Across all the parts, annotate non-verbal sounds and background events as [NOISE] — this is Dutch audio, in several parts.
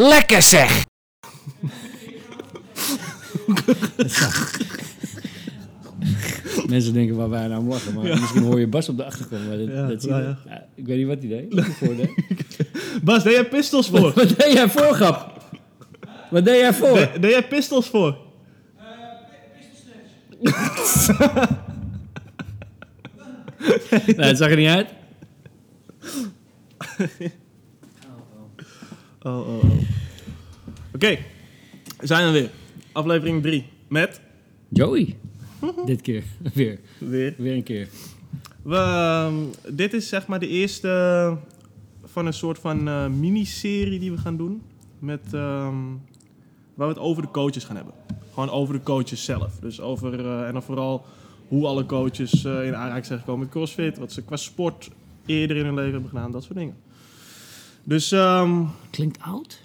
Lekker zeg! Mensen denken waar wij nou lachen, maar misschien hoor je Bas op de achtergrond. Maar dat, Ja, dat zie ja, je. ja. Ja, ik weet niet wat hij deed. [LAUGHS] Bas, deed jij pistols voor? Wat deed jij voor, grap? Wat deed jij voor? De- deed jij pistols voor? [LAUGHS] Nee, het zag er niet uit. [LAUGHS] Oh, oh, oh. Oké, zijn we weer. Aflevering 3 met Joey. [LAUGHS] Dit keer. Weer. weer. Weer een keer. We, ehm, dit is zeg maar de eerste van een soort van eh, miniserie die we gaan doen. Met, ehm, waar we het over de coaches gaan hebben. Gewoon over de coaches zelf. Dus over, eh, en dan vooral hoe alle coaches eh, in aanraking zijn gekomen met CrossFit. Wat ze qua sport eerder in hun leven hebben gedaan. Dat soort dingen. Dus, ehm Klinkt oud.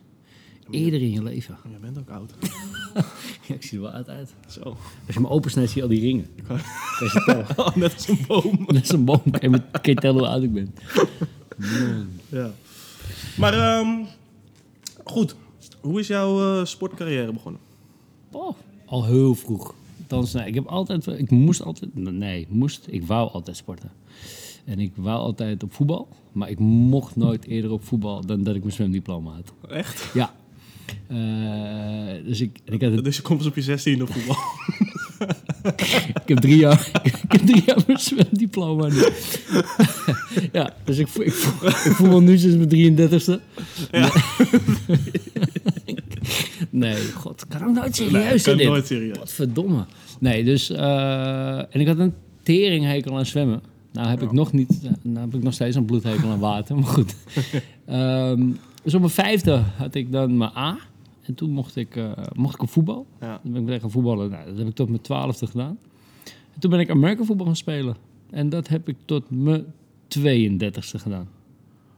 Eerder in je leven. jij bent ook oud. [LAUGHS] Ja, ik zie er wel uit uit. Zo. Als je me opensnijdt, zie je al die ringen. Kan je ze tellen? [LAUGHS] Oh, net als een boom. [LAUGHS] Dat is een boom. Kan je, met- kan je tellen hoe oud ik ben? Man. Ja. Maar ehm, goed, hoe is jouw eh, sportcarrière begonnen? Oh, al heel vroeg. Althans, nee, ik heb altijd, ik moest altijd, nee, moest, ik wou altijd sporten. En ik wou altijd op voetbal, maar ik mocht nooit eerder op voetbal dan dat ik mijn zwemdiploma had. Echt? Ja. Eh, dus ik, en ik, had het, Dus je komt op je 16 op voetbal. [LAUGHS] ik heb drie jaar, ik heb drie jaar mijn zwemdiploma nu. ja, dus ik, ik, vo- ik voetbal nu sinds mijn 33ste. Ja. Nee, [LAUGHS] god, ik kan ook nooit Nee, serieus kan in dit. nooit serieus. Wat verdomme. Nee, dus... eh, en ik had een teringhekel aan zwemmen. Nou heb ik nog niet... Nou heb ik nog steeds een bloedhekel aan water, [LAUGHS] maar goed. [LAUGHS] Ehm, dus op mijn vijfde had ik dan mijn A. En toen mocht ik, eh, mocht ik op voetbal. Ja. Dan ben ik weer gaan voetballen. Nou, dat heb ik tot mijn twaalfde gedaan. En toen ben ik American voetbal gaan spelen. En dat heb ik tot mijn 32e gedaan.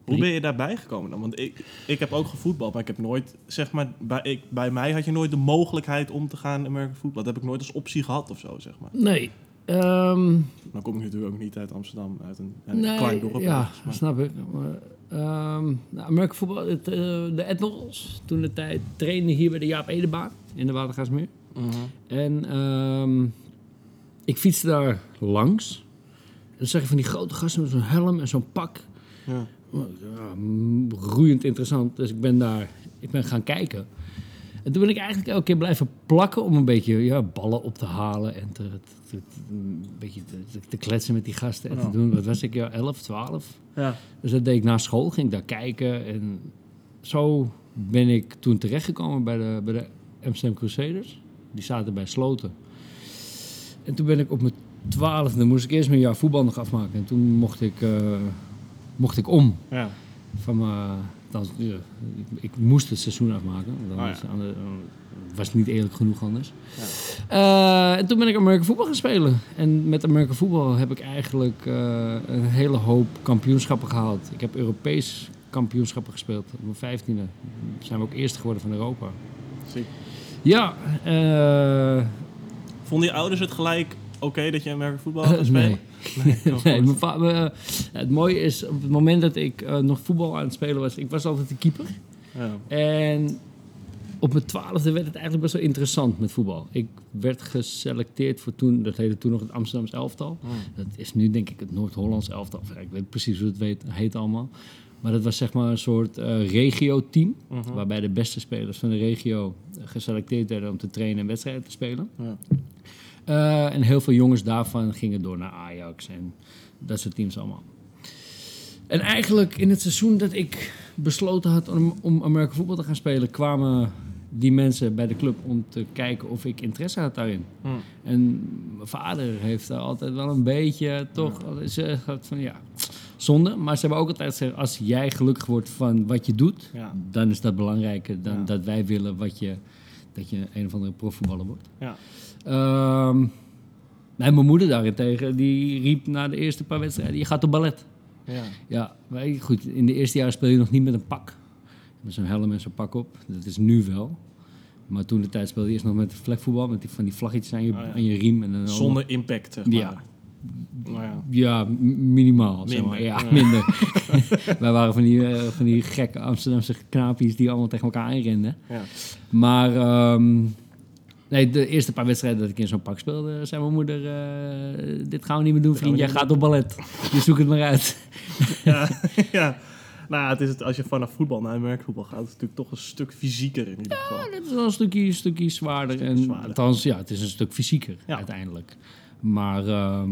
Hoe ben je daarbij gekomen dan? Want ik, ik heb ook gevoetbald, maar ik heb nooit, zeg maar, bij, ik, bij mij had je nooit de mogelijkheid om te gaan American voetbal. Dat heb ik nooit als optie gehad of zo, zeg maar. Nee. Dan kom ik natuurlijk ook niet uit Amsterdam, uit een, een Nee, klein dorp. Ja, maar- snap ik. Maar, ehm nou, voetbal, het, eh, de Admirals, toen de tijd trainde hier bij de Jaap Edebaan in de Watergaasmeer. Mhm. En ehm, ik fietste daar langs. En dan zag je van die grote gasten met zo'n helm en zo'n pak. Ja. Ja, mm, roeiend interessant. Dus ik ben daar ik ben gaan kijken. En toen ben ik eigenlijk elke keer blijven plakken om een beetje ja, ballen op te halen en te, te- te- een beetje te, te kletsen met die gasten en te doen. Wat was ik, ja, 11, 12. Ja. Dus dat deed ik na school, ging ik daar kijken. En zo ben ik toen terechtgekomen bij de, bij de Amsterdam Crusaders. Die zaten bij Sloten. En toen ben ik op mijn twaalfde, moest ik eerst mijn jaar voetbal nog afmaken. En toen mocht ik, eh, mocht ik om Ja. van mijn... dan- ja, ik, ik moest het seizoen afmaken. Oh ja. de- was het niet eerlijk genoeg anders. Eh, en toen ben ik American voetbal gaan spelen. En met American voetbal heb ik eigenlijk eh, een hele hoop kampioenschappen gehaald. Ik heb Europees kampioenschappen gespeeld. Op mijn vijftiende zijn we ook eerste geworden van Europa. Zie. Ja, eh, Vonden je ouders het gelijk oké dat je American voetbal [LAUGHS] gaat spelen? nee. [LAUGHS] Nee. mijn mijn- het mooie is, op het moment dat ik eh, nog voetbal aan het spelen was, ik was altijd de keeper. Ja. En op mijn twaalfde werd het eigenlijk best wel interessant met voetbal. Ik werd geselecteerd voor toen, dat heette toen nog het Amsterdams elftal. Hmm. Dat is nu denk ik het Noord-Hollands elftal. Ik weet precies hoe het weet, heet allemaal. Maar dat was zeg maar een soort eh regio-team. Mhm. Waarbij de beste spelers van de regio geselecteerd werden om te trainen en wedstrijden te spelen. Ja. Eh, en heel veel jongens daarvan gingen door naar Ajax en dat soort teams allemaal. En eigenlijk in het seizoen dat ik besloten had om, om American voetbal te gaan spelen, kwamen die mensen bij de club om te kijken of ik interesse had daarin. Hm. En mijn vader heeft daar altijd wel een beetje toch altijd gezegd van ja, zonde. Maar ze hebben ook altijd gezegd, als jij gelukkig wordt van wat je doet, Ja. dan is dat belangrijker dan Ja. dat wij willen wat je, dat je een of andere profvoetballer wordt. Ja. Ehm, en mijn moeder daarentegen, die riep na de eerste paar wedstrijden, je gaat op ballet. Ja. Ja, wij, goed, in de eerste jaar speel je nog niet met een pak. Met zo'n helm en zo'n pak op. Dat is nu wel. Maar toen de tijd speelde je eerst nog met vlekvoetbal, met die, van die vlaggetjes aan je, Oh ja. aan je riem. En dan Zonder impact, zeg maar. Ja. Nou ja. Ja, minimaal. Zeg maar. Minder, Ja, ja. minder. [LAUGHS] Wij waren van die, eh, van die gekke Amsterdamse knaapjes die allemaal tegen elkaar inrenden. Ja. Maar ehm, nee, de eerste paar wedstrijden dat ik in zo'n pak speelde, zei mijn moeder... eh, dit gaan we niet meer doen, vriend. Jij gaat op ballet. Je zoekt het maar uit. [LAUGHS] ja. ja. Nou ja, het is het, als je vanaf voetbal naar merkvoetbal gaat, is het natuurlijk toch een stuk fysieker in ieder geval. Het is wel een stukje, stukje zwaarder. Stukje en, zwaarder. Althans, ja, het is een stuk fysieker Ja. uiteindelijk. Maar ehm,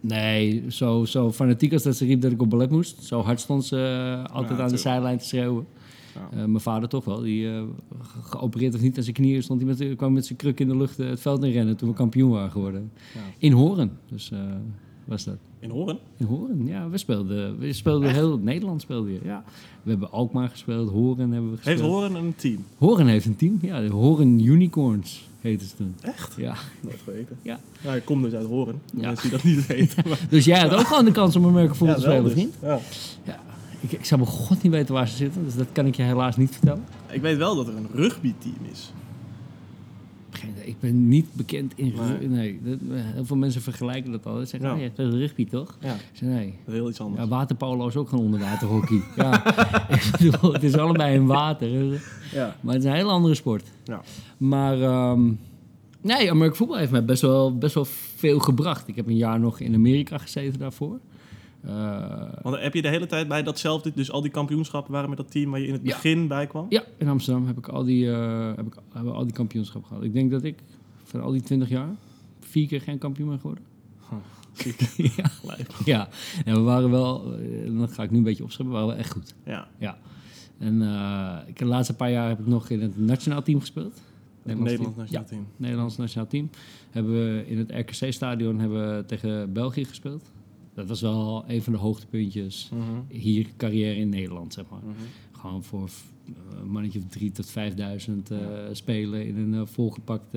nee, zo, zo fanatiek als dat ze riep dat ik op ballet moest. Zo hard stond ze eh, altijd aan de zijlijn te schreeuwen. Ja. Eh, mijn vader toch wel. Die eh, ge- geopereerd of niet aan zijn knieën stond. hij met, kwam met zijn kruk in de lucht het veld in rennen toen we kampioen waren geworden. Ja. In Horen. Dus eh, was dat. In Horen? In Horen, ja. We speelden, we speelden heel Nederland speelde je. Ja. We hebben Alkmaar gespeeld, Horen hebben we gespeeld. Heeft Horen een team? Horen heeft een team, ja. De Horen Unicorns heten ze toen. Echt? Ja. Nooit geweten. Ja. Ja, ik kom dus uit Horen. Ja. Mensen die dat niet [LAUGHS] weten. Maar... [LAUGHS] Dus jij had ook gewoon de kans om een merkenvoetbal Ja, te spelen, dus. vriend? Ja. Ik, ik zou bij god niet weten waar ze zitten, dus dat kan ik je helaas niet vertellen. Ik weet wel dat er een rugbyteam is. Ik ben niet bekend in... Nee. Nee. nee dat- heel veel mensen vergelijken dat altijd. Zeggen, Ja. ja. je speelt rugby toch? Ja, zeg, nee. dat is heel iets anders. Ja, waterpolo is ook gewoon onderwaterhockey. [LAUGHS] ja, bedoel, het is allebei in water. Ja. Maar het is een hele andere sport. Ja. Maar ehm nee, American voetbal heeft mij best wel, best wel veel gebracht. Ik heb een jaar nog in Amerika gezeten daarvoor. Eh, Want heb je de hele tijd bij datzelfde, dus al die kampioenschappen waren met dat team waar je in het Ja. begin bij kwam? ja, in Amsterdam heb ik al die, eh, heb ik, hebben we al die kampioenschappen gehad. Ik denk dat ik van al die 20 jaar vier keer geen kampioen ben geworden. Ziek. [LAUGHS] ja. Ja, en we waren wel, eh, dat ga ik nu een beetje opschrijven, we waren wel echt goed. Ja. Ja. En ik, de laatste paar jaar heb ik nog in het nationaal team gespeeld. Het Nederlands Nederlands team. nationaal team. Nederlands nationaal team. Hebben we in het RKC-stadion hebben we tegen België gespeeld. Dat was wel een van de hoogtepuntjes Mhm. hier carrière in Nederland, zeg maar. Mhm. Gewoon voor eh, een mannetje of drie tot vijfduizend eh spelen in een eh, volgepakt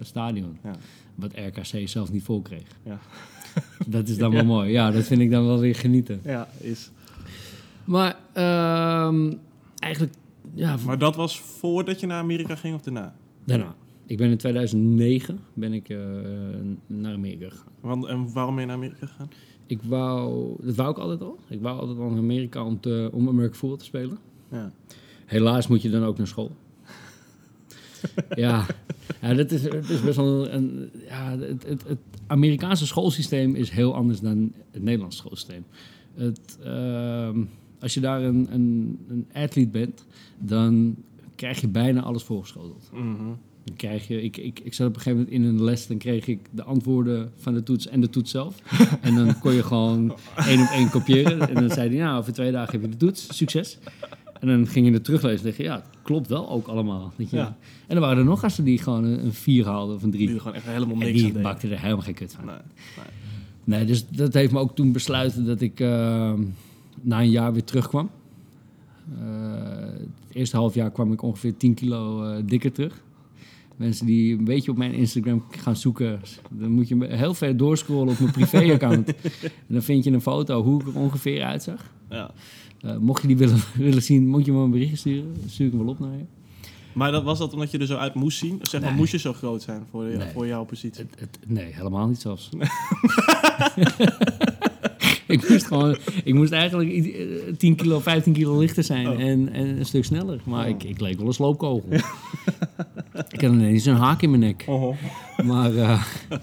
stadion. Ja. Wat RKC zelf niet vol kreeg. Ja. [LAUGHS] Dat is dan [LAUGHS] wel mooi. Ja, dat vind ik dan wel weer genieten. ja, is. Maar ehm, eigenlijk, ja, Maar dat was voordat je naar Amerika ging of daarna? daarna. Ik ben in 2009 ben ik, naar Amerika gegaan. Want, en waarom ben je naar Amerika gegaan? Ik wou, dat wou ik altijd al. Ik wou altijd al naar Amerika om, te, om American Football te spelen. Ja. Helaas moet je dan ook naar school. [LAUGHS] ja, ja dat is, het is best wel een... Ja, het, het, het Amerikaanse schoolsysteem is heel anders dan het Nederlandse schoolsysteem. Het, ehm, als je daar een, een, een athlete bent, dan krijg je bijna alles voorgeschoteld. Mhm. Dan krijg je, ik, ik, ik zat op een gegeven moment in een les, dan kreeg ik de antwoorden van de toets en de toets zelf. [LAUGHS] en dan kon je gewoon één op één kopiëren. En dan zei hij, nou, over twee dagen heb je de toets, succes. En dan ging je het teruglezen en dacht je, ja, het klopt wel ook allemaal. Weet je. Ja. En dan waren er nog gasten die gewoon een, een vier haalden of een Die drie. er gewoon echt helemaal niks die bakten er helemaal geen kut van. Nee. Nee, dus dat heeft me ook toen besluiten dat ik eh, na een jaar weer terugkwam. Eh, het eerste half jaar kwam ik ongeveer 10 kilo eh, dikker terug. Mensen die een beetje op mijn Instagram gaan zoeken, dan moet je heel ver doorscrollen op mijn privéaccount. [LAUGHS] en dan vind je een foto hoe ik er ongeveer uitzag. Ja. Eh, mocht je die willen, [LAUGHS] willen zien, moet je me een berichtje sturen. Dan stuur ik hem wel op naar je. Maar dat, was dat omdat je er zo uit moest zien? Zeg maar, Nee. moest je zo groot zijn voor, Nee. voor jouw positie? Het, het- nee, helemaal niet zelfs. [LAUGHS] ik moest gewoon, ik moest eigenlijk i- eh, 10 kilo, 15 kilo lichter zijn Oh. en, en een stuk sneller. Maar Oh. ik, ik leek wel een sloopkogel. Ik had ineens een haak in mijn nek. Oh. Maar eh, [LAUGHS]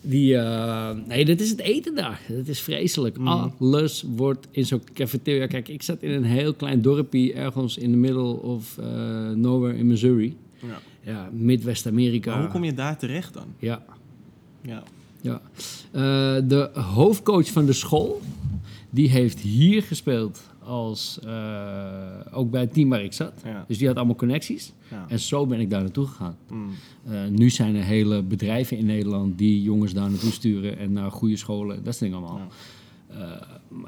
die, eh, nee, dat is het eten daar. Dat is vreselijk. Mm. Alles wordt in zo'n cafeteria. Kijk, ik zat in een heel klein dorpje ergens in the middle of eh, nowhere in Missouri. Ja. Ja, Midwest-Amerika. Maar hoe kom je daar terecht dan? Ja, Ja. ja. De hoofdcoach van de school, die heeft hier gespeeld als, eh, ook bij het team waar ik zat. Ja. Dus die had allemaal connecties. ja. En zo ben ik daar naartoe gegaan. Mm. Eh, nu zijn er hele bedrijven in Nederland die jongens daar naartoe sturen en naar goede scholen. Dat soort dingen allemaal. Eh,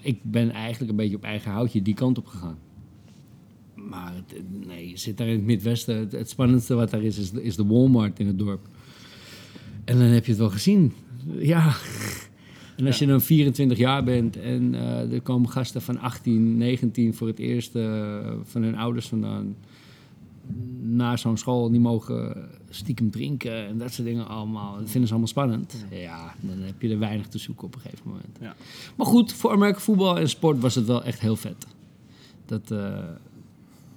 ik ben eigenlijk een beetje op eigen houtje die kant op gegaan. Maar het- nee, je zit daar in het Midwesten. Het, het spannendste wat daar is, is de, is de Walmart in het dorp. En dan heb je het wel gezien. Ja. En als je dan 24 jaar bent en eh, er komen gasten van 18, 19 voor het eerst eh, van hun ouders vandaan. naar zo'n school, die mogen stiekem drinken en dat soort dingen allemaal. Dat vinden ze allemaal spannend. Ja, dan heb je er weinig te zoeken op een gegeven moment. Ja. Maar goed, voor Amerika voetbal en sport was het wel echt heel vet. Dat, eh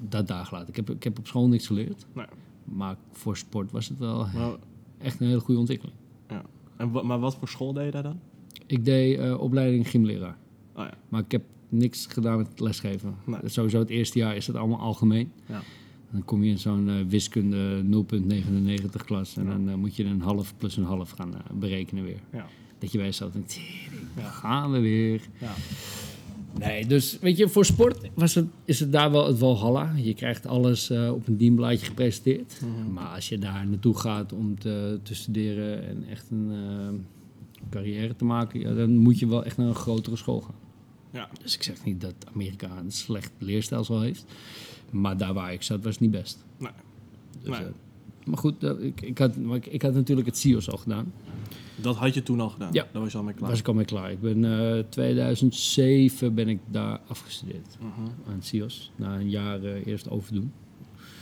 dat daar gelaten. Ik heb, ik heb op school niks geleerd. Nee. Maar voor sport was het wel Maar, echt een hele goede ontwikkeling. en, wa- maar wat voor school deed je daar dan? Ik deed eh, opleiding gymleraar. Oh ja. Maar ik heb niks gedaan met lesgeven. Nee. Sowieso het eerste jaar is het allemaal algemeen. Ja. Dan kom je in zo'n eh, wiskunde 0,99 klas. En Ja. dan eh, moet je een half plus een half gaan berekenen weer. Ja. Dat je bij jezelf denkt, "Tering, Ja. gaan we weer. Ja. Nee, dus weet je, voor sport was het, is het daar wel het Walhalla. Je krijgt alles op een dienblaadje gepresenteerd. Mhm. Maar als je daar naartoe gaat om te, te studeren en echt een carrière te maken, ja, dan moet je wel echt naar een grotere school gaan. Ja. Dus ik zeg niet dat Amerika een slecht leerstelsel heeft. Maar daar waar ik zat was het niet best. Nee. Dus, Nee. eh, maar goed, ik, ik, had, maar ik, ik had natuurlijk het CIO's al gedaan. Dat had je toen al gedaan? Ja. Daar was je al mee klaar? was ik al mee klaar. Ik ben eh 2007 ben ik daar afgestudeerd Mhm. aan het CIO's. Na een jaar eh, eerst overdoen.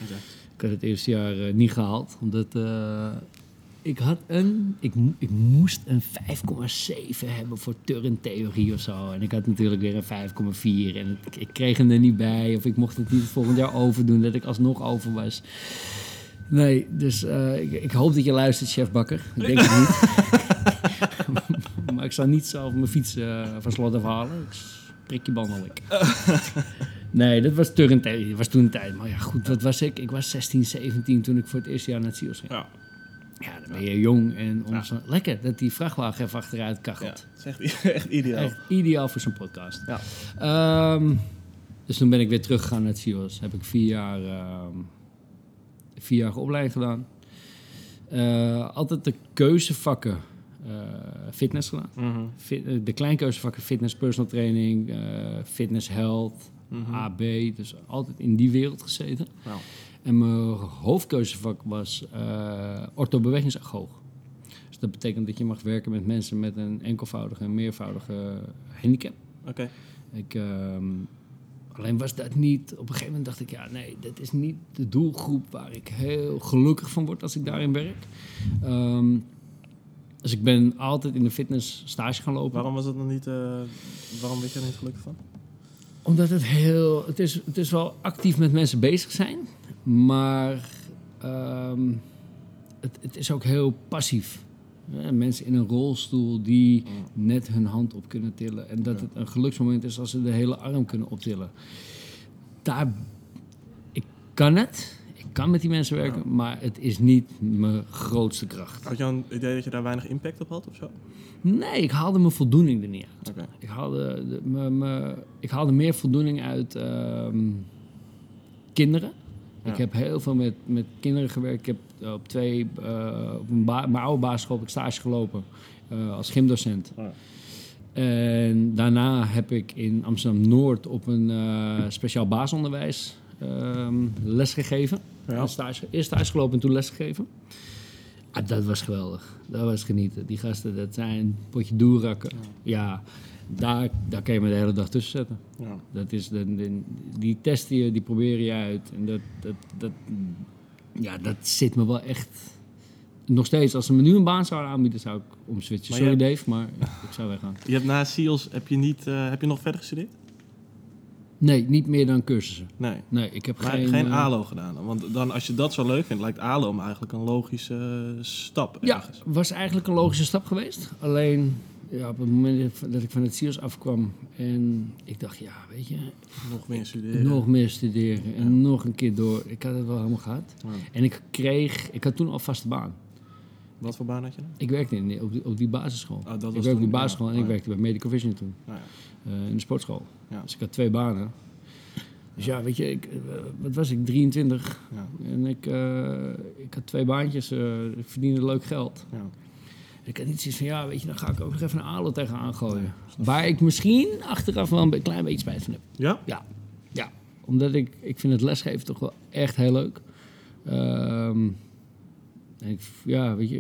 Oké. Ik had het eerste jaar eh, niet gehaald. Omdat eh, ik had een... Ik, ik moest een 5,7 hebben voor turntheorie of zo. En ik had natuurlijk weer een 5,4. En het- ik kreeg hem er niet bij. Of ik mocht het niet het volgend jaar overdoen. Dat ik alsnog over was. Nee, dus eh, ik, ik hoop dat je luistert, chef Bakker. Ik denk het niet. [LAUGHS] maar ik zou niet zelf mijn fiets eh, van slot afhalen. Ik prik je bandelijk. [LAUGHS] Nee, dat was turntheorie. Dat was toen een tijd. Maar ja, goed, wat was ik? Ik was 16, 17 toen ik voor het eerste jaar naar het CIO's ging. Ja. Ja, dan ben je jong en Ja. onzo- lekker dat die vrachtwagen even achteruit ja. kachelt. Het is echt, [LAUGHS] echt ideaal. Echt ideaal voor zo'n podcast. Ja. Ehm, dus toen ben ik weer teruggegaan naar het CIO's. Heb ik vier jaar, ehm vierjarige opleiding gedaan. Eh, altijd de keuzevakken eh, fitness gedaan. Mhm. Fit- eh, de kleinkeuzevakken fitness, personal training, fitness, health, Mhm. AB. Dus altijd in die wereld gezeten. En mijn hoofdkeuzevak was eh orthobewegingsagog. Dus dat betekent dat je mag werken met mensen met een enkelvoudige en meervoudige handicap. Oké. Ik, ehm, alleen was dat niet... Op een gegeven moment dacht ik, ja, nee, dat is niet de doelgroep waar ik heel gelukkig van word als ik daarin werk. Ehm, dus ik ben altijd in de fitness stage gaan lopen. Waarom was het nog niet... eh, waarom werd je er niet gelukkig van? Omdat het heel... Het is, het is wel actief met mensen bezig zijn. Maar ehm, het, het is ook heel passief. Ja, mensen in een rolstoel die net hun hand op kunnen tillen. En dat het een geluksmoment is als ze de hele arm kunnen optillen. Daar... Ik kan het. Ik kan met die mensen werken. Maar het is niet mijn grootste kracht. Had je een idee dat je daar weinig impact op had of zo? Nee, ik haalde mijn voldoening er niet uit. Ik haalde, de, me, me- ik haalde meer voldoening uit ehm, kinderen. Ja. Ik heb heel veel met, met kinderen gewerkt. Ik heb eh, op twee, eh, op een mijn oude basisschool heb ik stage gelopen eh, als gymdocent. Oh. En daarna heb ik in Amsterdam-Noord op een speciaal basisonderwijs ehm les gegeven. Ja. Stage, eerst stage gelopen en toen lesgegeven. Ah, dat was geweldig. Dat was genieten. Die gasten, dat zijn een potje doerakken. Ja, daar, daar kan je me de hele dag tussen zetten. Ja. Dat is de, de- die testen je, die probeer je uit. En dat, dat, dat, ja, dat zit me wel echt... Nog steeds, als ze me nu een baan zouden aanbieden, zou ik omswitchen. Sorry Dave, maar ik zou weggaan. Je hebt na SEALS, heb je, niet, eh, heb je nog verder gestudeerd? Nee, niet meer dan cursussen. Nee. Nee, ik heb Maar geen... geen, eh, ALO gedaan. Want dan, als je dat zo leuk vindt, lijkt ALO me eigenlijk een logische stap Ja, was eigenlijk een logische stap geweest. Alleen ja, op het moment dat ik van het CIO's afkwam en ik dacht, ja, weet je, Nog meer studeren. nog meer studeren en Ja. nog een keer door. Ik had het wel helemaal gehad. Ja. En ik kreeg, ik had toen al vaste baan. Wat voor baan had je dan? Ik werkte in, op, die, op die basisschool. Oh, dat ik was werkte op die basisschool ja. en ik Oh, werkte bij Medical Vision toen, ja. eh, in de sportschool. Ja. Dus ik had twee banen. Dus ja, weet je, ik, eh, wat was ik, 23. Ja. En ik, eh, ik had twee baantjes, ik verdiende leuk geld. Ja. Ik had niet zoiets van, ja, weet je, dan ga ik ook nog even een ALO tegenaan gooien. Waar ik misschien achteraf wel een klein beetje spijt van heb. Ja? Ja, ja. Omdat ik, ik vind het lesgeven toch wel echt heel leuk. Ehm, en ik, ja, weet je,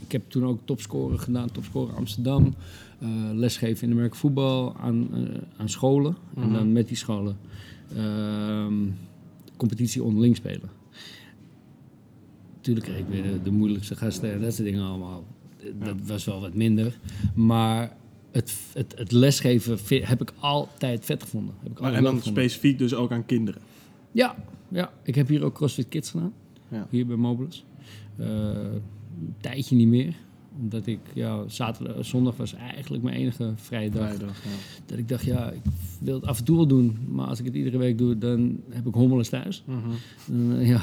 ik, heb toen ook topscoren gedaan, topscoren Amsterdam. eh, lesgeven in de merk voetbal aan, eh, aan scholen. En Mhm. dan met die scholen ehm, competitie onderling spelen. Tuurlijk kreeg ik weer de, de moeilijkste gasten en dat soort dingen allemaal. Dat was wel wat minder. Maar het, het, het lesgeven heb ik altijd vet gevonden. Heb ik Maar, en dan gevonden. specifiek dus ook aan kinderen. Ja, ja, ik heb hier ook CrossFit Kids gedaan. Ja. Hier bij Mobilis. Eh, een tijdje niet meer. Omdat ik, ja, zaterdag, zondag was eigenlijk mijn enige vrije dag. Vrijdag, ja. Dat ik dacht, ja, ik wil het af en toe wel doen. Maar als ik het iedere week doe, dan heb ik hommeles thuis. Mhm. Eh, ja,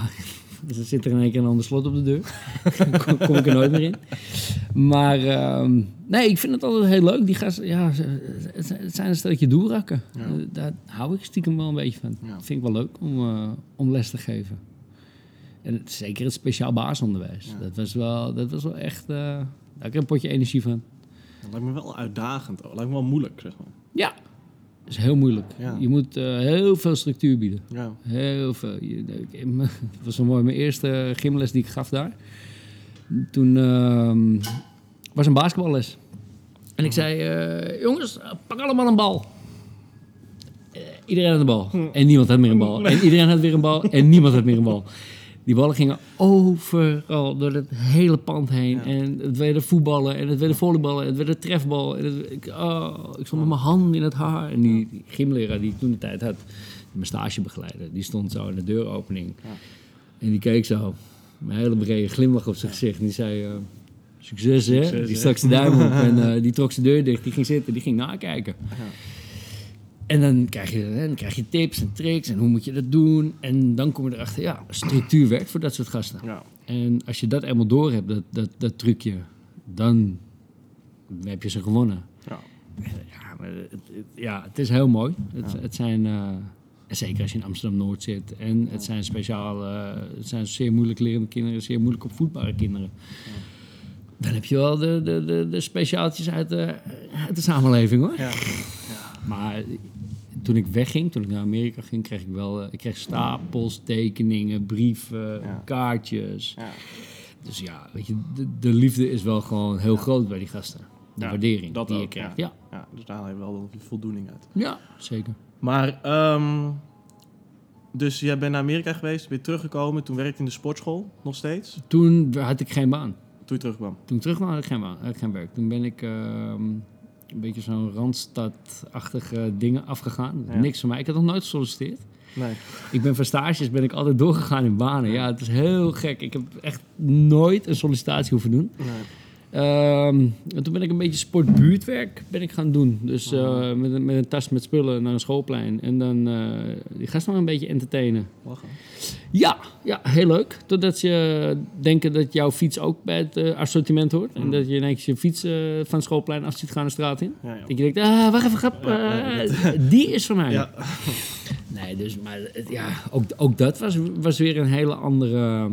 dus dan zit er in één keer een ander slot op de deur. [LAUGHS] kom, kom ik er nooit meer in. Maar ehm, nee, ik vind het altijd heel leuk. Die gasten, ja, het zijn- een stelletje doelrakken. Ja. Eh, Daar hou ik stiekem wel een beetje van. Ja. Dat vind ik wel leuk om, eh, om les te geven. En het, zeker het speciaal basisonderwijs. Ja. Dat, was wel, dat was wel echt... eh, daar heb ik een potje energie van. Dat lijkt me wel uitdagend. Dat lijkt me wel moeilijk, zeg maar. Ja, is heel moeilijk. Ja. Je moet eh, heel veel structuur bieden. Ja. Heel veel. Het [LAUGHS] was zo mooi. Mijn eerste gymles die ik gaf daar. Toen ehm, was een basketballes. En ik zei, eh, jongens, pak allemaal een bal. Eh, iedereen had een bal. En niemand had meer een bal. [LAUGHS] En iedereen had weer een bal. En niemand had meer een bal. Die ballen gingen overal door het hele pand heen. Ja. En het werden voetballen. En het werden volleyballen. En het werd een trefbal. En het, ik, oh, ik stond met mijn hand in het haar. En die, die gymleraar die ik toen de tijd had, mijn stagebegeleider, die stond zo in de deuropening. Ja. En die keek zo. Een hele brede glimlach op zijn gezicht. En die zei... eh, Succes, hè? Succes, die stak zijn duim op [LAUGHS] en eh, die trok zijn deur dicht. Die ging zitten, die ging nakijken. En dan krijg, je, dan krijg je tips en tricks en hoe moet je dat doen. En dan kom je erachter, ja, structuur werkt voor dat soort gasten. Ja. En als je dat eenmaal door hebt, dat, dat, dat trucje, dan heb je ze gewonnen. Ja. Ja, maar het, het- ja, het is heel mooi. Het, Ja. het zijn, en zeker als je in Amsterdam-Noord zit. En het zijn speciaal, het zijn zeer moeilijk lerende kinderen, zeer moeilijk opvoedbare kinderen. Dan heb je wel de, de, de, de speciaaltjes uit de, uit de samenleving hoor. Ja. Maar toen ik wegging, toen ik naar Amerika ging, kreeg ik wel eh, ik kreeg stapels, tekeningen, brieven, Ja. kaartjes. Ja. Dus ja, weet je, de, de liefde is wel gewoon heel groot bij die gasten. De waardering dat die je krijgt. ja. Ja. Dus daar haal je wel de voldoening uit. ja. zeker. Maar, ehm, dus jij bent naar Amerika geweest, weer teruggekomen. Toen werkte je in de sportschool, nog steeds. Toen had ik geen baan. Toen je terugkwam. Toen ik terug kwam, had ik geen baan, had ik geen werk. Toen ben ik ehm, een beetje zo'n Randstad-achtige dingen afgegaan. Ja. Niks van mij. Ik had nog nooit gesolliciteerd. Nee. Ik ben van stages ben ik altijd doorgegaan in banen. Ja, het is heel gek. Ik heb echt nooit een sollicitatie hoeven doen. nee. Ehm, en toen ben ik een beetje sportbuurtwerk ben ik gaan doen. Dus eh, met, een, met een tas met spullen naar een schoolplein. En dan eh, die gasten maar een beetje entertainen. Lachen. Ja, ja, heel leuk. Totdat ze denken dat jouw fiets ook bij het eh, assortiment hoort. En dat je ineens je fiets van het schoolplein af ziet gaan de straat in. Ja, ja. Dat je denkt, ah, wacht even, grap. [LAUGHS] Die is van mij. Ja. Nee, dus, maar ja, ook, ook dat was, was weer een hele andere,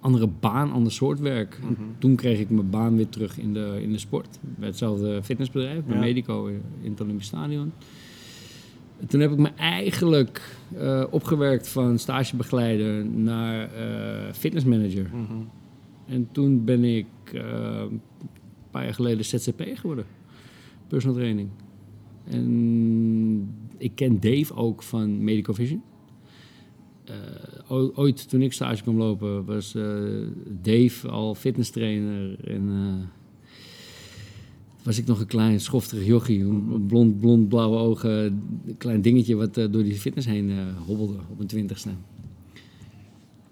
andere baan, ander soort werk. Mhm. Toen kreeg ik mijn baan weer terug in de, in de sport. Bij hetzelfde fitnessbedrijf, bij Ja. Medico in in het Olympisch Stadion. En Toen heb ik me eigenlijk eh, opgewerkt van stagebegeleider naar eh, fitnessmanager. Mhm. En toen ben ik eh, een paar jaar geleden ZZP geworden. Personal training. En ik ken Dave ook van Medical Vision. Eh, ooit toen ik stage kwam lopen was eh, Dave al fitness trainer. En eh, was ik nog een klein schofterig jochie. Blond, blond, blauwe ogen. Een klein dingetje wat door die fitness heen hobbelde op mijn twintigste.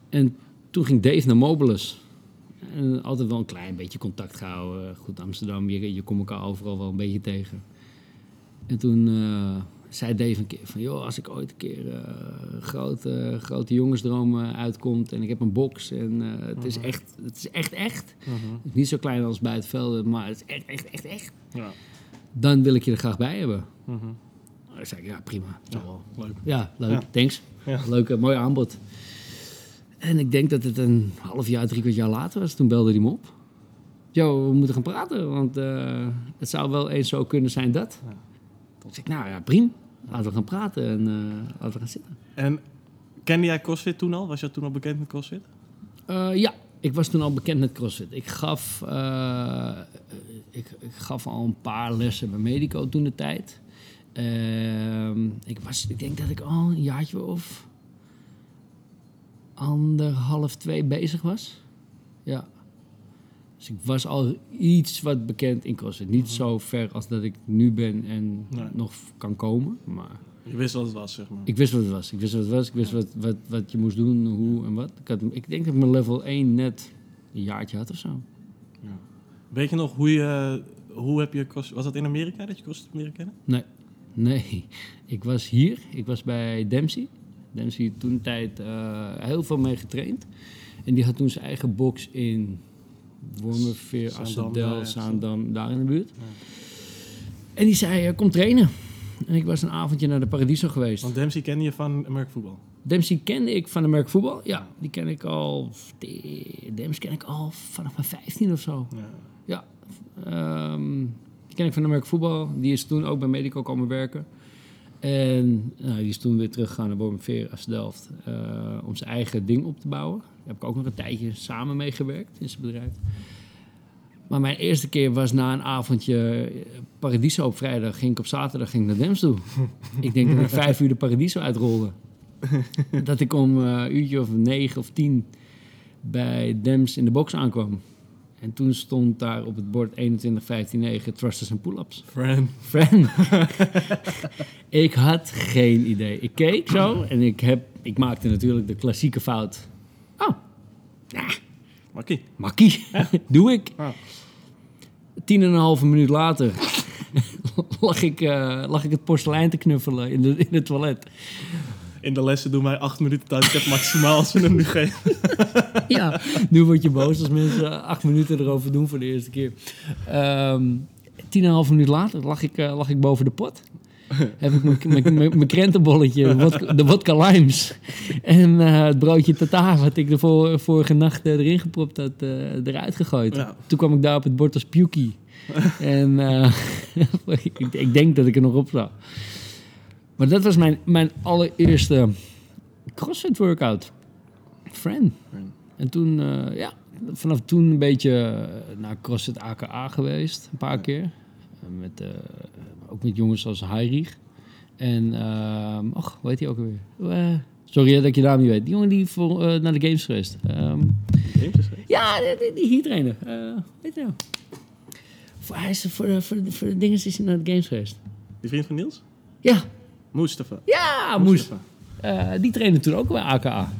En toen ging Dave naar Mobilis. En altijd wel een klein beetje contact gehouden. Goed, Amsterdam, je, je komt elkaar overal wel een beetje tegen. En toen zei Dave een keer van... joh, als ik ooit een keer eh, grote, grote jongensdroom uitkomt... en ik heb een box en eh, het, is echt, het is echt echt... Mhm. Het is niet zo klein als bij het maar het is echt, echt, echt, echt... Ja. dan wil ik je er graag bij hebben. Mhm. Dan zei ik, ja, prima. Wel. Leuk. Ja, leuk. Ja. Thanks. Ja. Leuk, eh, mooi aanbod. En ik denk dat het een half jaar, drie kwart jaar later was. Toen belde hij me op. Yo, we moeten gaan praten, want het zou wel eens zo kunnen zijn dat. Ja. Toen zei ik, nou ja, prima. Laten we gaan praten en eh, laten we gaan zitten. En kende jij CrossFit toen al? Was je toen al bekend met CrossFit? Eh, ja, ik was toen al bekend met CrossFit. Ik gaf, eh, ik, ik gaf al een paar lessen bij Medico toen de tijd. Ehm, ik, was, ik denk dat ik al een jaartje of anderhalf, twee bezig was. Ja. Dus ik was al iets wat bekend in CrossFit. Niet zo ver als dat ik nu ben en Nee. nog kan komen. Maar Je wist wat het was, zeg maar. ik wist wat het was. Ik wist wat het was. Ik wist wat, wat, wat je moest doen, hoe en wat. Ik, had, ik denk dat ik mijn level 1 net een jaartje had of zo. Weet je nog hoe je... Hoe heb je cross, was dat in Amerika dat je CrossFit leren kennen? Nee, nee. [LAUGHS] Ik was hier. Ik was bij Dempsey. Dempsey toen tijd eh, heel veel mee getraind. En die had toen zijn eigen box in Wormerveer, Assendel. Zaandam, daar in de buurt. En die zei, eh, kom trainen. En ik was een avondje naar de Paradiso geweest. Want Dempsey kende je van American Football. Dempsey kende ik van de merk voetbal. Ja, die ken ik al... Dempsey ken ik al vanaf mijn 15 of zo. Ja. Ja, ehm, die ken ik van de merk voetbal. Die is toen ook bij Medico komen werken. En nou, die is toen weer teruggegaan naar Wormerveer als Delft eh, om zijn eigen ding op te bouwen. Daar heb ik ook nog een tijdje samen mee gewerkt in zijn bedrijf. Maar mijn eerste keer was na een avondje eh, Paradiso op vrijdag. Ging ik op zaterdag ging naar Dems toe. [LAUGHS] ik denk dat ik vijf uur de Paradiso uitrolde. dat ik om eh, een uurtje of negen of tien bij Dems in de box aankwam. En toen stond daar op het bord 21, 15, 9 thrusters en pull-ups. Friend. Friend. [LAUGHS] ik had geen idee. Ik keek zo en ik, heb, ik maakte natuurlijk de klassieke fout. Oh, Makkie. makkie. [LAUGHS] Doe ik. Ah. Tien en een halve minuut later [LAUGHS] lag, ik, eh, lag ik het porselein te knuffelen in, de, in het toilet. In de lessen doen wij acht minuten heb maximaal als we hem nu [LAUGHS] geven. ja, nu word je boos als mensen acht minuten erover doen voor de eerste keer. Ehm tien en een half minuut later lag ik, eh, lag ik boven de pot. Heb ik mijn- krentenbolletje, de wodka- de vodka limes en eh, het broodje tata wat ik de vor- vorige nacht eh, erin gepropt had, eruit gegooid. Ja. Toen kwam ik daar op het bord als Pukie. [LAUGHS] en [LAUGHS] ik, ik denk dat ik er nog op zag. Maar dat was mijn, mijn allereerste CrossFit workout. Friend. En toen, eh, ja, vanaf toen een beetje eh, naar CrossFit AKA geweest, een paar keer. Eh, Met, ook met jongens als Heinrich. En, ehm och, hoe heet hij ook alweer? Eh, sorry dat ik je naam niet weet. Die jongen die voor, naar de games geweest. Ehm, Games is het. ja, die, die- hier trainen. Weet je nou? Voor, hij is voor de, voor, de, voor de dingen is hij naar de games geweest. Die vriend van Niels? Ja, Mustafa. ja. Mustafa. Eh, die trainde toen ook bij AKA.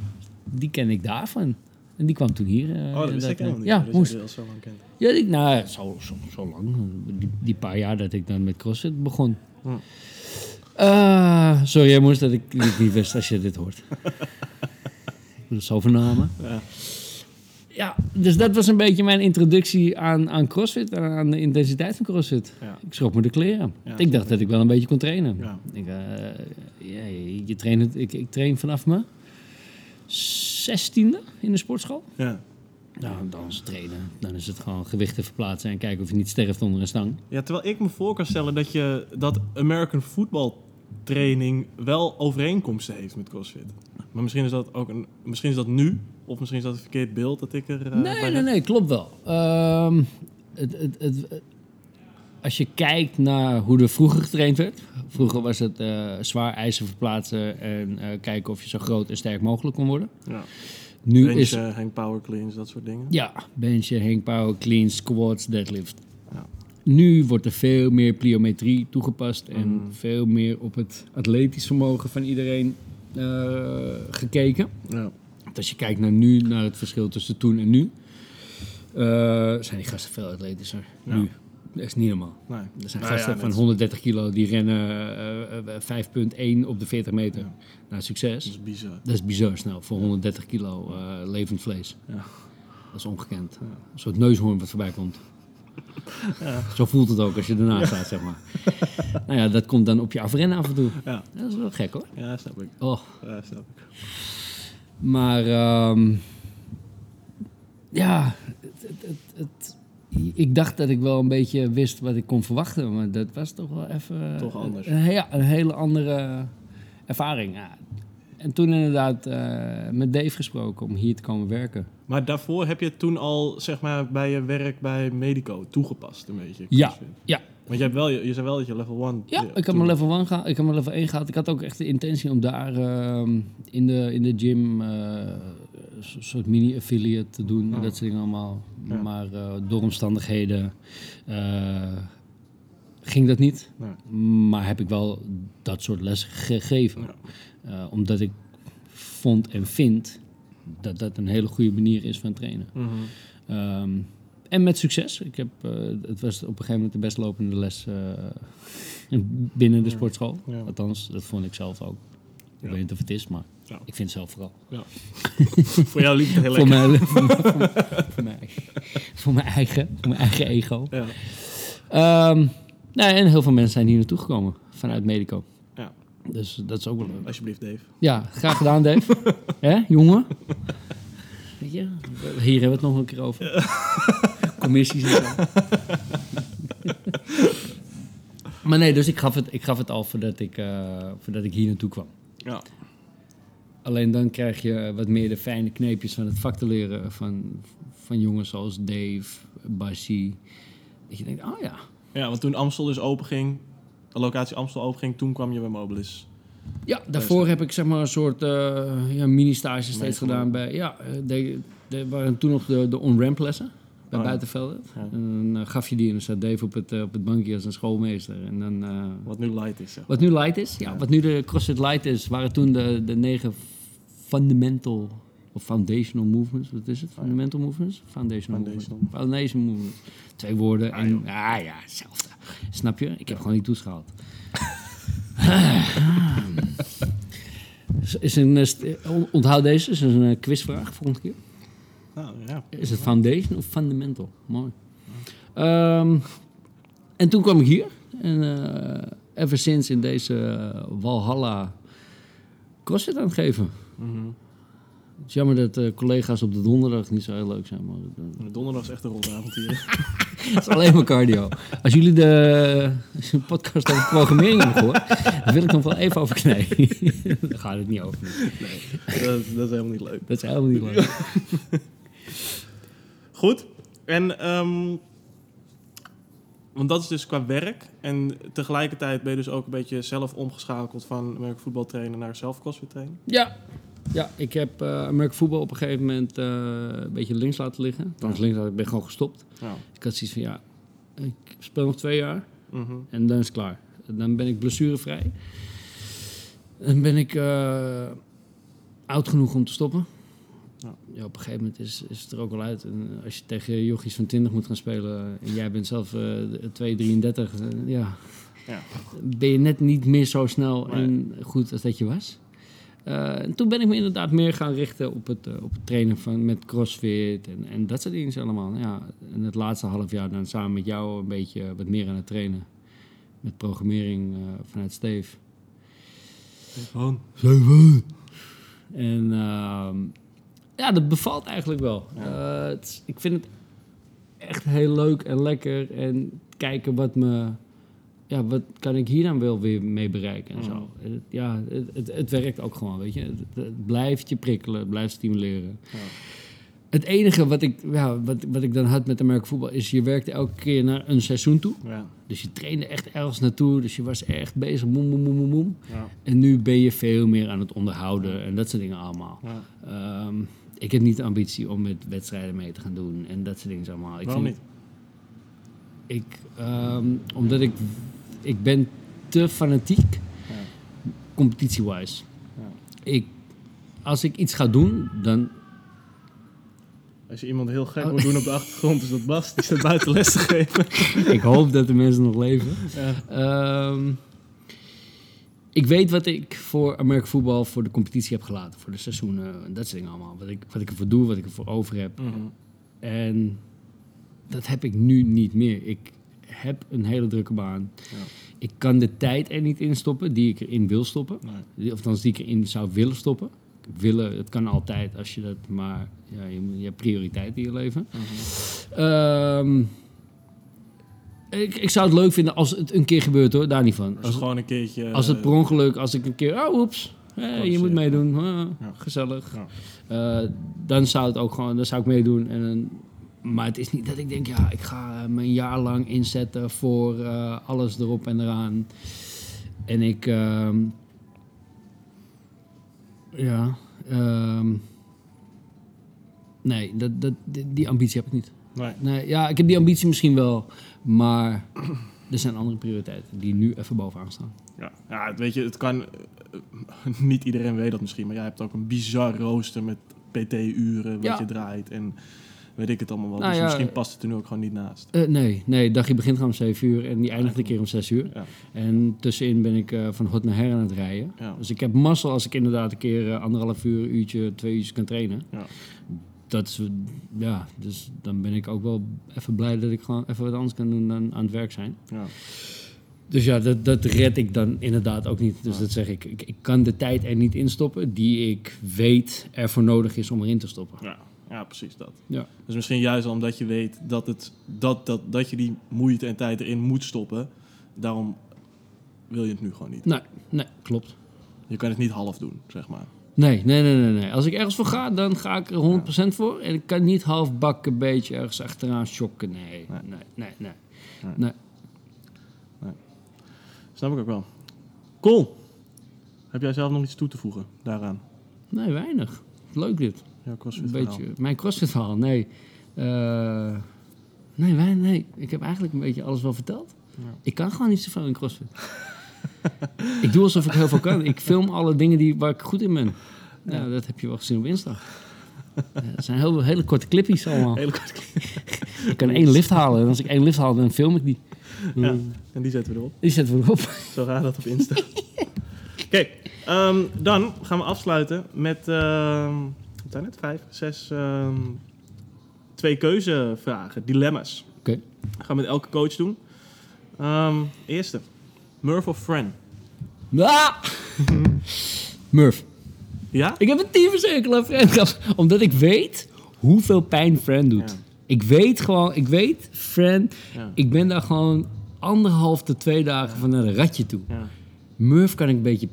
Die ken ik daarvan. En die kwam toen hier. eh, Oh, dat wist ik helemaal niet. Ja, moest. je zo lang kent. Ja, ik, nou, zo, zo, zo lang. Die, die paar jaar dat ik dan met CrossFit begon. Hm. Eh, sorry, jij moest dat ik niet wist als je dit hoort. [LAUGHS] zo vernamen. Ja. Ja, dus dat was een beetje mijn introductie aan, aan CrossFit. en Aan de intensiteit van CrossFit. Ja. Ik schrok me de kleren. Ja, ik dacht dat ik wel een beetje kon trainen. Ja. Ik, eh, ja, je, je traint ik, ik train vanaf mijn zestiende in de sportschool. Ja. Nou, dan is het trainen. Dan is het gewoon gewichten verplaatsen en kijken of je niet sterft onder een stang. ja, terwijl ik me voor kan stellen dat je dat American football training wel overeenkomsten heeft met CrossFit. Maar misschien is dat ook een, misschien is dat nu, of misschien is dat een verkeerd beeld dat ik er. eh, nee, nee, heb. nee, klopt wel. Ehm, het, het, het, als je kijkt naar hoe er vroeger getraind werd. Vroeger was het eh, zwaar ijzer verplaatsen en eh, kijken of je zo groot en sterk mogelijk kon worden. Ja. Nu Bench, is hang power cleans, dat soort dingen. Ja, benchen, hang power, clean, squats, deadlift. Ja. Nu wordt er veel meer pliometrie toegepast en Mm. veel meer op het atletisch vermogen van iedereen gekeken. Ja. Want als je kijkt naar nu, naar het verschil tussen toen en nu, eh, zijn die gasten veel atletischer. Ja. Nu. Dat is niet normaal. Nee. Er zijn Nou gasten ja, van net- 130 kilo die rennen eh, eh, 5,1 op de 40 meter. Ja. Nou, succes. Dat is bizar. Dat is bizar snel voor 130 kilo eh, levend vlees. Ja. Dat is ongekend. Een soort neushoorn wat voorbij komt. Zo voelt het ook als je ernaast staat, zeg maar. nou ja, dat komt dan op je afrennen af en toe. Ja. Dat is wel gek hoor. ja, snap ik. Oh, Ja, snap ik. maar ehm, ja, het, het, het, het- ik dacht dat ik wel een beetje wist wat ik kon verwachten, maar dat was toch wel even Toch anders. Een, ja, een hele andere ervaring. Ja. En toen inderdaad eh, met Dave gesproken om hier te komen werken. Maar daarvoor heb je het toen al, zeg maar, bij je werk bij Medico toegepast, een beetje? Ja, ja, Want je, hebt wel, je, je zei wel dat je level 1... Ja, ik heb mijn level 1 gehaald. Ik heb mijn level 1 gehad. Ik had ook echt de intentie om daar ehm, in, de, in de gym eh, een soort mini-affiliate te doen. en Oh. Dat soort dingen allemaal. Ja. Maar eh, door omstandigheden eh, ging dat niet. Maar heb ik wel dat soort lessen gegeven. Ja. Eh, omdat ik vond en vind dat dat een hele goede manier is van trainen. Mhm. Ehm, en met succes. Ik heb, eh, het was op een gegeven moment de best lopende les eh, [LAUGHS] binnen de sportschool. Ja. Althans, dat vond ik zelf ook. Ik weet niet of het is, maar Ja. ik vind het zelf vooral. [LAUGHS] Voor jou liep het heel Voor lekker. mijn, voor, [LAUGHS] mijn, voor, mijn, voor mijn eigen- voor mijn eigen, voor mijn eigen ego. Ja. Nou, en heel veel mensen zijn hier naartoe gekomen vanuit Medico. Dus dat is ook wel leuk. Alsjeblieft, Dave. Ja, graag gedaan, Dave. [LAUGHS] Hè, jongen? Weet je, hier hebben we het nog een keer over. [LAUGHS] Commissies en zo. maar nee, dus ik gaf het, ik gaf het al voordat ik, eh, voordat ik hier naartoe kwam. Ja. Alleen dan krijg je wat meer de fijne kneepjes van het vak te leren van, van jongens zoals Dave, Basie. Dat je denkt, oh ja, ja, want toen Amstel dus open ging, locatie Amstel open ging, toen kwam je bij Mobilis. Ja, daarvoor heb ik zeg maar een soort eh, ja, mini-stage steeds gedaan bij... Ja, eh, de, de waren toen nog de, de on-ramp lessen bij Oh ja. Buitenvelden. Ja. En dan eh, gaf je die en dan zat Dave op het, op het bankje als een schoolmeester. En dan, Wat nu light is, zeg. wat nu light is, ja, Ja. wat nu de CrossFit Light is, waren toen de, de negen fundamental of foundational movements. Wat is het? Fundamental movements? Foundational, Foundational. movements. Foundational movements. Twee woorden Ah, en... joh. Ah ja, hetzelfde. Snap je? Ik heb gewoon niet toesgehaald. is een, eh, on- onthoud deze, is een eh, quizvraag volgende keer. Nou, ja. Is het foundation of fundamental? Mooi. Ehm, en toen kwam ik hier. En eh ever sinds in deze eh, Walhalla CrossFit aan het geven. Mhm. Het is jammer dat eh, collega's op de donderdag niet zo heel leuk zijn. Maar De Donderdag is echt een rondavond hier. [LAUGHS] [LAUGHS] dat is alleen maar cardio. Als jullie de als je een podcast over programmering hebben gehoord, dan wil ik nog wel even over knijden. [LAUGHS] Daar gaat het niet over. dat, dat is helemaal niet leuk. Dat is helemaal niet leuk. [LAUGHS] Goed. En, ehm, want dat is dus qua werk. En tegelijkertijd ben je dus ook een beetje zelf omgeschakeld van American voetbal trainen naar zelf crossfit trainen. Ja. Ja, ik heb uh, American voetbal op een gegeven moment eh, een beetje links laten liggen. Trouwens, links laten, ik ben gewoon gestopt. Ja. Ik had zoiets van, ja, ik speel nog twee jaar Mhm. en dan is het klaar. Dan ben ik blessurevrij. Dan ben ik eh, oud genoeg om te stoppen. Ja. Ja, op een gegeven moment is, is het er ook wel uit. En als je tegen jochies van 20 moet gaan spelen en jij bent zelf uh, 2,33, uh, ja, Ja. ben je net niet meer zo snel Nee. en goed als dat je was. Uh, en toen ben ik me inderdaad meer gaan richten op het, uh, op het trainen van, met crossfit en, en dat soort dingen allemaal. Ja, en het laatste half jaar dan samen met jou een beetje wat meer aan het trainen. Met programmering uh, vanuit Steve. Gewoon. En uh, ja, dat bevalt eigenlijk wel. Uh, het, ik vind het echt heel leuk en lekker. En kijken wat me. Ja, wat kan ik hier dan wel weer mee bereiken en Mm. zo. Het, ja, het, het, het, werkt ook gewoon, weet je. Het, het, blijft je prikkelen, het blijft stimuleren. Ja. Het enige wat ik, ja, wat, wat ik dan had met Amerika voetbal is... je werkte elke keer naar een seizoen toe. Ja. Dus je trainde echt ergens naartoe. Dus je was echt bezig, moem, moem, moem, moem. Ja. En nu ben je veel meer aan het onderhouden en dat soort dingen allemaal. Um, ik heb niet de ambitie om met wedstrijden mee te gaan doen en dat soort dingen allemaal. Ik Waarom vind, niet? Ik, um, omdat ik, ik ben te fanatiek, Ja. competitie-wise. Ja. Ik, als ik iets ga doen, dan Als je iemand heel gek Oh. moet doen op de achtergrond, is dat Bas. Die staat buiten les te geven. [LAUGHS] ik hoop dat de mensen nog leven. Ja. Um, ik weet wat ik voor Amerika voetbal voor de competitie heb gelaten, voor de seizoenen en dat soort dingen allemaal. Wat ik, wat ik ervoor doe, wat ik ervoor over heb. Mhm. En dat heb ik nu niet meer. Ik heb een hele drukke baan. Ja. Ik kan de tijd er niet in stoppen die ik erin wil stoppen. Nee. Of althans die ik erin zou willen stoppen. Willen, het kan altijd als je dat, maar ja, je, je hebt prioriteiten in je leven. Mhm. Ehm, ik, ik zou het leuk vinden als het een keer gebeurt hoor, daar niet van. Als gewoon een keertje... als het per ongeluk, als ik een keer, oh oeps, hey, je moet meedoen, ah, gezellig. Eh, dan zou het ook gewoon, dan zou ik meedoen. En dan, maar het is niet dat ik denk, ja, ik ga eh, me een jaar lang inzetten voor eh, alles erop en eraan. En ik, ehm, ja, ehm, nee, dat, dat, die, die ambitie heb ik niet. Nee. Nee, ja, ik heb die ambitie misschien wel, maar er zijn andere prioriteiten die nu even bovenaan staan. Ja, ja weet je, het kan... eh, niet iedereen weet dat misschien, maar jij hebt ook een bizar rooster met PT-uren wat Ja. je draait en weet ik het allemaal wel. Nou dus ja, misschien eh, past het er nu ook gewoon niet naast. Eh, nee, nee, dagje begint gewoon om 7 uur en die eindigt een keer om 6 uur. Ja, En tussenin ben ik eh, van hot naar her aan het rijden. ja. Dus ik heb mazzel als ik inderdaad een keer eh, anderhalf uur, uurtje, twee uurtjes kan trainen. Ja. Dat is, ja, dus dan ben ik ook wel even blij dat ik gewoon even wat anders kan doen dan aan het werk zijn. ja. Dus ja, dat, dat red ik dan inderdaad ook niet. Dus Ja. dat zeg ik, ik, ik kan de tijd er niet in stoppen die ik weet ervoor nodig is om erin te stoppen. Ja, ja, precies dat. Ja. Dus misschien juist omdat je weet dat, het, dat, dat, dat je die moeite en tijd erin moet stoppen, daarom wil je het nu gewoon niet. Nee, nee, klopt. Je kan het niet half doen, zeg maar. Nee, nee, nee, nee, nee. Als ik ergens voor ga, dan ga ik er 100% voor. En ik kan niet half bakken een beetje ergens achteraan shocken. Nee, Nee. nee, nee, nee. Nee. nee. Snap ik ook wel. Cool. Heb jij zelf nog iets toe te voegen daaraan? Nee, weinig. Leuk dit. CrossFit Een beetje. Mijn crossfit verhaal, nee. Eh, nee, wij, nee. Ik heb eigenlijk een beetje alles wel verteld. Ja. Ik kan gewoon niet zoveel in crossfit. [LAUGHS] ik doe alsof ik heel veel kan. Ik film alle dingen die, waar ik goed in ben. Ja, dat heb je wel gezien op Insta. Ja, Het zijn heel, hele korte clipjes allemaal. Hele kort. [LAUGHS] Ik kan één lift halen. En als ik één lift haal, dan film ik die. Ja, en die zetten we erop. Die zetten we erop. Zo gaat dat op Insta. [LAUGHS] Oké, ehm, dan gaan we afsluiten met, ehm wat zijn het, vijf, zes, ehm, twee keuzevragen, dilemma's. Oké. Gaan we met elke coach doen. Ehm, eerste, Murph of Fran? Ah! [LAUGHS] Murph. Ja? Ik heb een tyfushekel aan Fran gehad. Omdat ik weet hoeveel pijn Fran doet. Ja. Ik weet gewoon, ik weet, Fran, Ja. ik ben daar gewoon anderhalf tot twee dagen van naar een ratje toe. Ja. Murph kan ik een beetje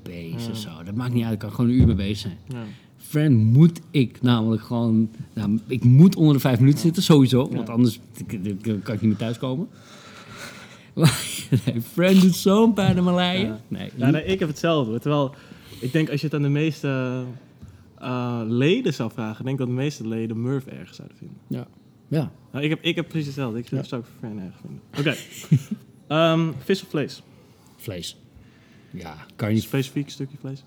of zo. Dat maakt niet uit, ik kan gewoon een uur mee bezig zijn. Fran moet ik namelijk gewoon... Nou, ik moet onder de vijf minuten zitten, sowieso. Want anders kan ik niet meer thuiskomen. [LAUGHS] Nee, Fran doet zo'n pijn aan mijn. Ja. Nee, Ja, nee, ik heb hetzelfde. hoor. Terwijl, ik denk als je het aan de meeste eh, leden zou vragen, denk ik dat de meeste leden Murph erg zouden vinden. ja. ja. Nou, ik, heb, ik heb precies hetzelfde. Ik Ja. zou ik Fran erg vinden. Oké. [LAUGHS] Ehm, vis of vlees? Vlees. Ja, kan je niet Specifiek stukje vlees?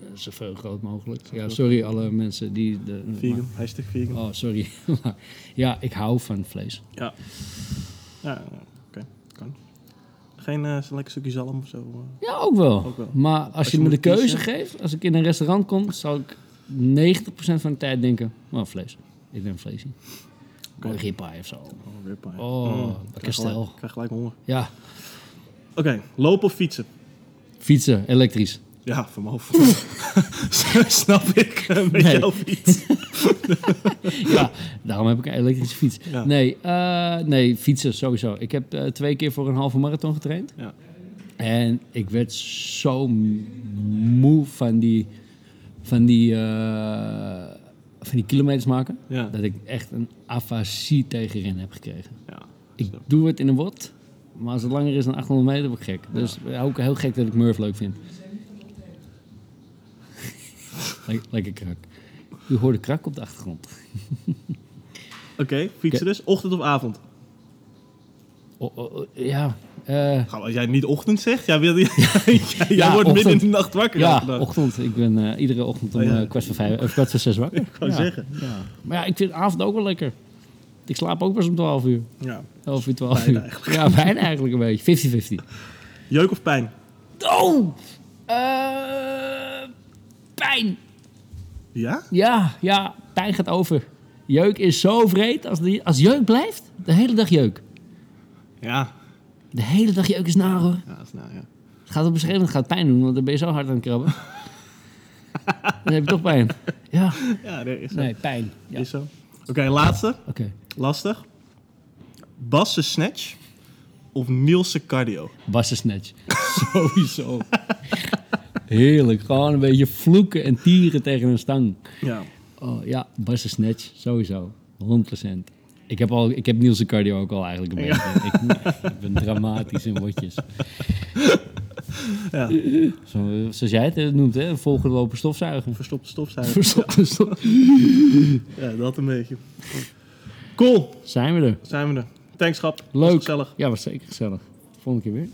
Eh, zoveel groot mogelijk. Ja, sorry alle mensen die... De, Vegan, hashtag vegan. Oh, sorry. [LAUGHS] Maar ja, ik hou van vlees. Ja. Ja, oké. Kan. Geen zo'n lekker stukje zalm of zo? eh? Ja, ook wel. Ook wel. Maar als, je je me de kiezen. keuze geeft, als ik in een restaurant kom, zal ik 90% van de tijd denken, oh, vlees. Ik ben vleesie. Oké. Een ribeye of zo. Oh, ribeye. Oh, Mm, lekker krijg stel. gelijk- krijg gelijk honger. Ja, Oké, lopen of fietsen? fietsen, elektrisch. Ja, van mijn hoofd. [LAUGHS] Snap ik. Een beetje Nee. jouw fiets. [LAUGHS] ja, daarom heb ik een elektrische fiets. Ja. Nee, eh, nee, fietsen sowieso. Ik heb eh, twee keer voor een halve marathon getraind. Ja. En ik werd zo moe van die, van die, eh, van die kilometers maken. Ja. Dat ik echt een afasie tegenin heb gekregen. ja. Ik doe het in een word, maar als het langer is dan 800 meter, word ik gek. Dus ook heel gek dat ik Murph leuk vind. Lek- Lekker krak. U hoorde krak op de achtergrond. [LAUGHS] Oké, fietsen dus. Ochtend of avond? Oh, oh, oh, ja, eh, als jij niet ochtend zegt, jij, wil, [LAUGHS] jij, jij Ja, wordt midden in de nacht wakker. ja, dag. ochtend. Ik ben eh, iedere ochtend om Oh, eh, kwart, voor vijf, of kwart voor zes wakker. [LAUGHS] Ik ja. zeggen. Ja. Maar ja, ik vind avond ook wel lekker. Ik slaap ook pas om 12 uur. Ja. 11 uur, 12 Bijna uur. Ja, bijna eigenlijk een beetje. 50-50. Jeuk of pijn? Oh! Eh, pijn. Ja? Ja, ja, pijn gaat over. Jeuk is zo vreed. Als, die, als jeuk blijft, de hele dag jeuk. Ja. De hele dag jeuk is naar hoor. Ja, dat is nou ja. Het gaat op een gegeven gaat pijn doen, want dan ben je zo hard aan het krabben. [LAUGHS] dan heb je toch pijn. Ja, Ja, nee, is zo. nee, pijn. Ja. Is zo. Oké, laatste. Oké. Lastig. Basse snatch of Nielse cardio? Bassen snatch. [LAUGHS] Sowieso. [LAUGHS] Heerlijk. Gewoon een beetje vloeken en tieren tegen een stang. Ja. Oh ja, bassen snatch. Sowieso. 100%. Ik heb, al, ik heb Niels' cardio ook al eigenlijk een beetje. Ik, ik ben dramatisch in wotjes. Ja. Zo, zoals jij het eh, noemt, hè? Volgende lopen stofzuigen. Verstopte stofzuiger. Verstopte stof- [LAUGHS] Ja, dat een beetje. Cool, Zijn we er. zijn we er. Thanks, schap. Was Leuk. gezellig. Ja, was zeker gezellig. Volgende keer weer.